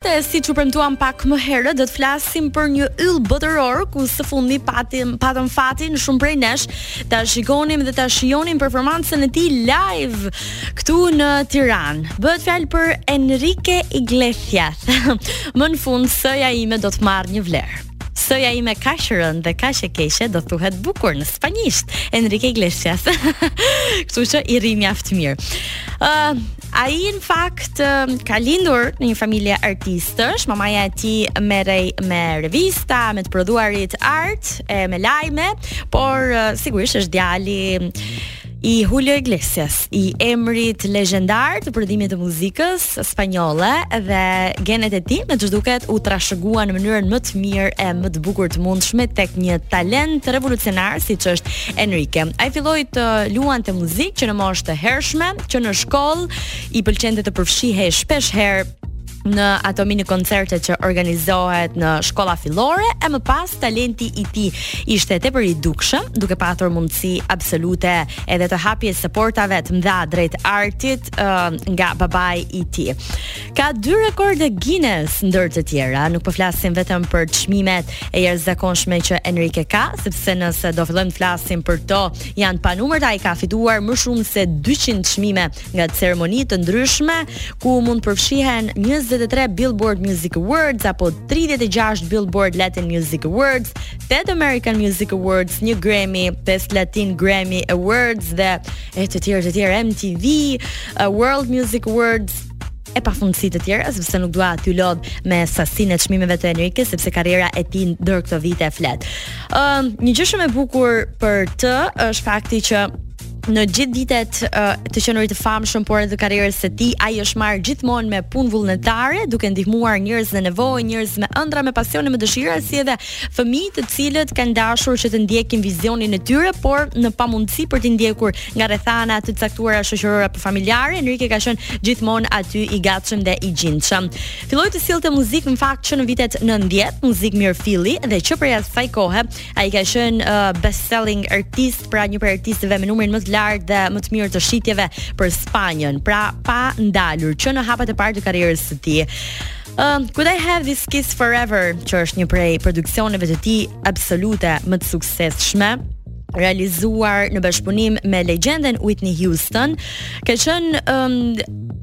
Dhe siç u premtuam pak më herët, do të flasim për një yll botëror ku së fundi patëm fatin shumë prej nesh ta shikonim dhe ta shijonim performancën e tij live këtu në Tiranë. Bëhet fjalë për Enrique Iglesias. më në fund sëja ime do të marr një vlerë. Sëja ime kaq e rëndë dhe kaq e keqe do thuhet bukur në spanjisht. Enrique Iglesias. Kështu që i rri mjaft mirë. Ë, uh, Ai në fakt ka lindur në një familje artistësh, mamaja e tij merrej me revista, me të prodhuarit art e me lajme, por sigurisht është djali i Julio Iglesias, i emrit legjendar të prodhimit të muzikës spanjolle dhe genet e tij me ç'duket u trashëguan në mënyrën më të mirë e më të bukur të mundshme tek një talent revolucionar siç është Enrique. Ai filloi të luante muzikë që në moshë të hershme, që në shkollë i pëlqente të përfshihej shpesh herë në ato mini koncerte që organizohet në shkolla fillore e më pas talenti i tij ishte tepër i dukshëm, duke patur mundësi absolute edhe të hapjes së portave të mëdha drejt artit uh, nga babai i tij. Ka dy rekorde Guinness ndër të tjera, nuk po flasim vetëm për çmimet e jashtëzakonshme që Enrique ka, sepse nëse do fillojmë të flasim për to, janë pa numër ai ka fituar më shumë se 200 çmime nga ceremoni të ndryshme ku mund të përfshihen 23 Billboard Music Awards apo 36 Billboard Latin Music Awards, 8 American Music Awards, 1 Grammy, 5 Latin Grammy Awards dhe e të tjerë të tjerë MTV uh, World Music Awards e pafundësi të tjera sepse nuk dua t'ju lodh me sasinë e çmimeve të Enrikes sepse karriera e tij ndër këto vite flet. Ë, uh, një gjë shumë e bukur për të është fakti që në gjithë ditët uh, të qenurit të famshëm, por edhe karrierës së tij, ai është marrë gjithmonë me punë vullnetare, duke ndihmuar njerëz në nevojë, njerëz me ëndrra, me pasione, me dëshira, si edhe Fëmijë të cilët kanë dashur që të ndjekin vizionin e tyre, por në pamundësi për t'i ndjekur nga rrethana të caktuara shoqërore apo familjare, Enrique ka qenë gjithmonë aty i gatshëm dhe i gjindshëm. Filloi të sillte muzikë në fakt që në vitet 90, muzikë mirëfilli dhe që prej asaj kohe ai ka qenë uh, best-selling artist, pra një prej artistëve me numrin më të lartë dhe më të mirë të shitjeve për Spanjën, pra pa ndalur që në hapat e parë të karrierës së tij. Um, could I have this kiss forever, që është një prej produksioneve të tij absolute më të suksesshme, realizuar në bashkëpunim me legjenden Whitney Houston, ka qenë um,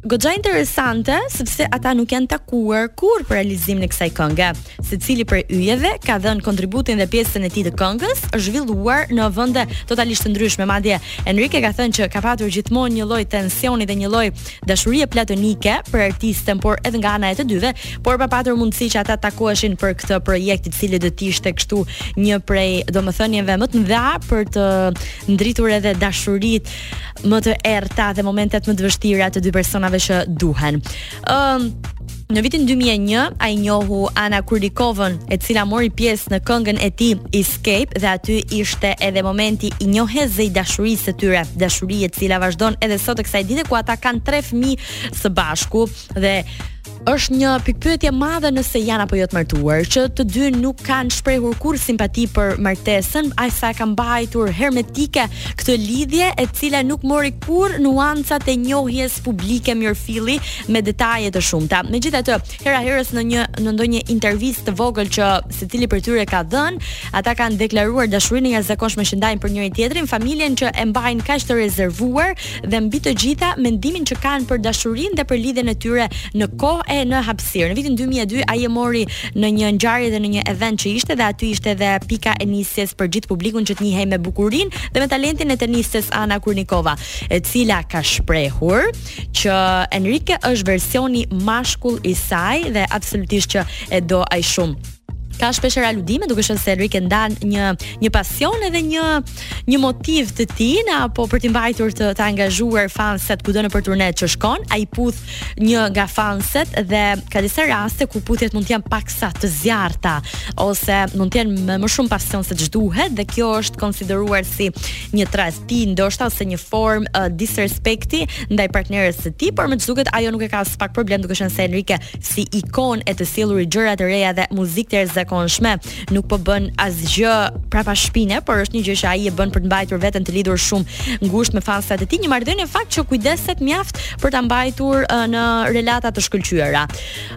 goxha interesante sepse ata nuk janë takuar kurrë për realizimin e kësaj kënge. Secili prej yjeve ka dhënë kontributin dhe pjesën e tij të këngës, është zhvilluar në vende totalisht të ndryshme. Madje Enrique ka thënë që ka patur gjithmonë një lloj tensioni dhe një lloj Dashurie platonike për artisten, por edhe nga ana e të dyve, por pa patur mundësi që ata të takoheshin për këtë projekt i cili do të ishte kështu një prej domethënieve më të mëdha për të ndritur edhe dashuritë më të errëta dhe momentet më të vështira të dy personave që duhen. Ëm um, Në vitin 2001, ai njohu Ana Kurnikovën, e cila mori pjesë në këngën e tij Escape dhe aty ishte edhe momenti i njohjes dhe i dashurisë së tyre. Dashuri e cila vazhdon edhe sot e kësaj dite ku ata kanë tre fëmijë së bashku dhe është një pikëpyetje e madhe nëse janë apo jo të martuar, që të dy nuk kanë shprehur kurrë simpati për martesën, aq sa e kanë mbajtur hermetike këtë lidhje e cila nuk mori kurrë nuancat e njohjes publike mirëfilli me detaje të shumta. Megjithatë, hera-herës në një në ndonjë intervistë të vogël që secili prej tyre ka dhënë, ata kanë deklaruar dashurinë e jashtëzakonshme që ndajnë për njëri-tjetrin, familjen që e mbajnë kaq të rezervuar dhe mbi të gjitha mendimin që kanë për dashurinë dhe për lidhjen e tyre në kohë e në hapësirë. Në vitin 2002 ai e mori në një ngjarje dhe në një event që ishte dhe aty ishte edhe pika e nisjes për gjithë publikun që të njihej me bukurinë dhe me talentin e tenistes Ana Kurnikova, e cila ka shprehur që Enrique është versioni mashkull i saj dhe absolutisht që e do atë shumë. Ka shpeshherë aludime duke qenë se Enrique ndan një një pasion edhe një një motiv të tijin apo për të mbajtur të, të angazhuar fanset kudo nëpër turne që shkon, ai puth një nga fanset dhe ka disa raste ku puthjet mund të jenë paksa të zjarrta ose mund të jenë me më shumë pasion se ç'duhet dhe kjo është konsideruar si një tradh ti ndoshta ose një formë uh, disrespekti ndaj partneres së tij, por me ç'duket ajo nuk e ka aspak problem duke qenë se Enrique si ikonë e të sjellur gjëra të reja dhe muzikë të jashtëzakonshme, nuk po bën asgjë prapa shpine, por është një gjë që ai e bën për të mbajtur veten të lidhur shumë ngushtë me fansat e tij, një marrëdhënie në fakt që kujdeset mjaft për ta mbajtur uh, në relata të shkëlqyera.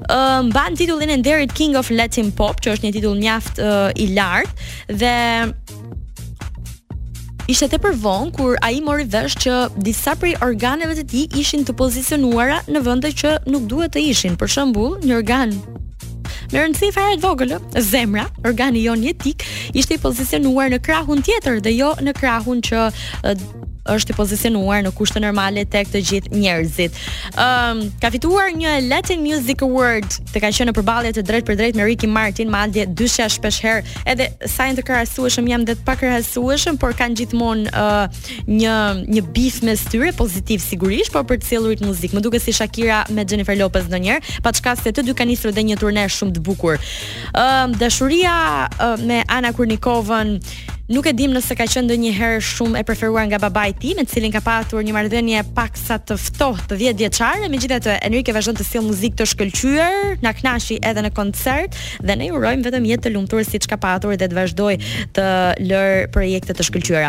Uh, mban titullin e nderit King of Latin Pop, që është një titull mjaft uh, i lartë dhe ishte tepër vonë kur ai mori vesh që disa prej organeve të tij ishin të pozicionuara në vende që nuk duhet të ishin. Për shembull, një organ me rëndësi fare të vogël, zemra, organi jonë jetik, ishte i pozicionuar në krahun tjetër dhe jo në krahun që është i pozicionuar në kushte normale tek të gjithë njerëzit. Ëm um, ka fituar një Latin Music Award, teksa ka qenë në përballje të drejtpërdrejtë me Ricky Martin, madje dyshja shpeshherë edhe sa janë të krahasueshëm janë dhe të pakrahasueshëm, por kanë gjithmonë uh, një një bif mes tyre pozitiv sigurisht, por për të sjellurit muzikë. Më duket si Shakira me Jennifer Lopez ndonjëherë, pa çka se të dy kanë nisur dhe një turne shumë të bukur. Ëm uh, dashuria uh, me Ana Kurnikovën Nuk e dim nëse ka qenë ndonjëherë shumë e preferuar nga babai i tij, me të cilin ka patur një marrëdhënie paksa të ftohtë 10 vjeçare, megjithatë Enrique vazhdon të sjellë muzikë të shkëlqyer, na kënaqi edhe në koncert. Dhe ne i urojmë vetëm jetë të lumtur siç ka patur dhe të vazhdojë të lërë projekte të shkëlqyera.